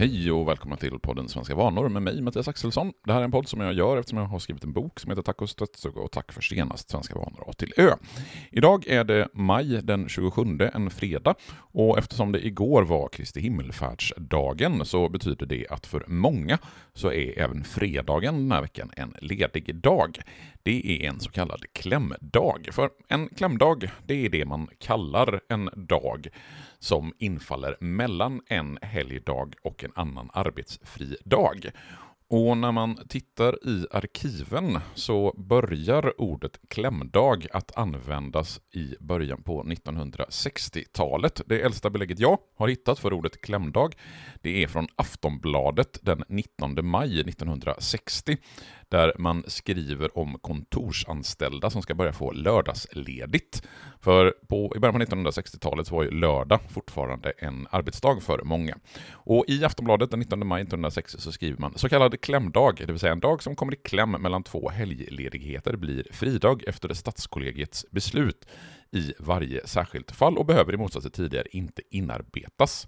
Hej och välkomna till podden Svenska vanor med mig, Mattias Axelsson. Det här är en podd som jag gör eftersom jag har skrivit en bok som heter Tack och stöttsuga och tack för senast Svenska vanor A till Ö. Idag är det maj den 27, en fredag, och eftersom det igår var Kristi himmelfärdsdagen så betyder det att för många så är även fredagen den här veckan en ledig dag. Det är en så kallad klämdag. För en klämdag, det är det man kallar en dag som infaller mellan en helgdag och en annan arbetsfri dag. Och när man tittar i arkiven så börjar ordet klämdag att användas i början på 1960-talet. Det äldsta belägget jag har hittat för ordet klämdag det är från Aftonbladet den 19 maj 1960 där man skriver om kontorsanställda som ska börja få lördagsledigt. För på, i början på 1960-talet var ju lördag fortfarande en arbetsdag för många. Och i Aftonbladet den 19 maj 1960 så skriver man så kallad klämdag, det vill säga en dag som kommer i kläm mellan två helgledigheter blir fridag efter Stadskollegiets beslut i varje särskilt fall och behöver i motsats till tidigare inte inarbetas.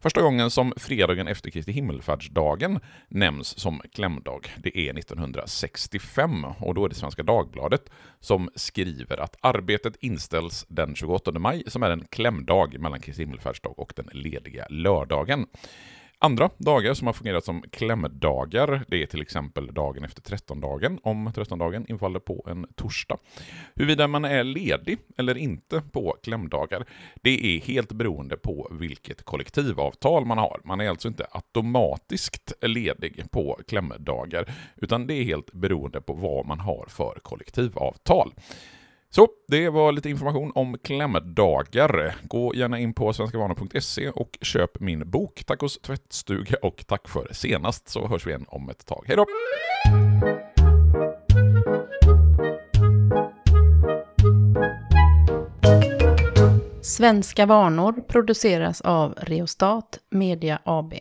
Första gången som fredagen efter Kristi himmelfärdsdagen nämns som klämdag, det är 1965 och då är det Svenska Dagbladet som skriver att arbetet inställs den 28 maj som är en klämdag mellan Kristi himmelfärdsdag och den lediga lördagen. Andra dagar som har fungerat som klämdagar, det är till exempel dagen efter trettondagen, om trettondagen infaller på en torsdag. Huruvida man är ledig eller inte på klämdagar, det är helt beroende på vilket kollektivavtal man har. Man är alltså inte automatiskt ledig på klämdagar, utan det är helt beroende på vad man har för kollektivavtal. Så, det var lite information om klämdagar. Gå gärna in på svenskavanor.se och köp min bok Tacos tvättstuga och tack för senast så hörs vi igen om ett tag. Hej då! Svenska vanor produceras av Reostat Media AB.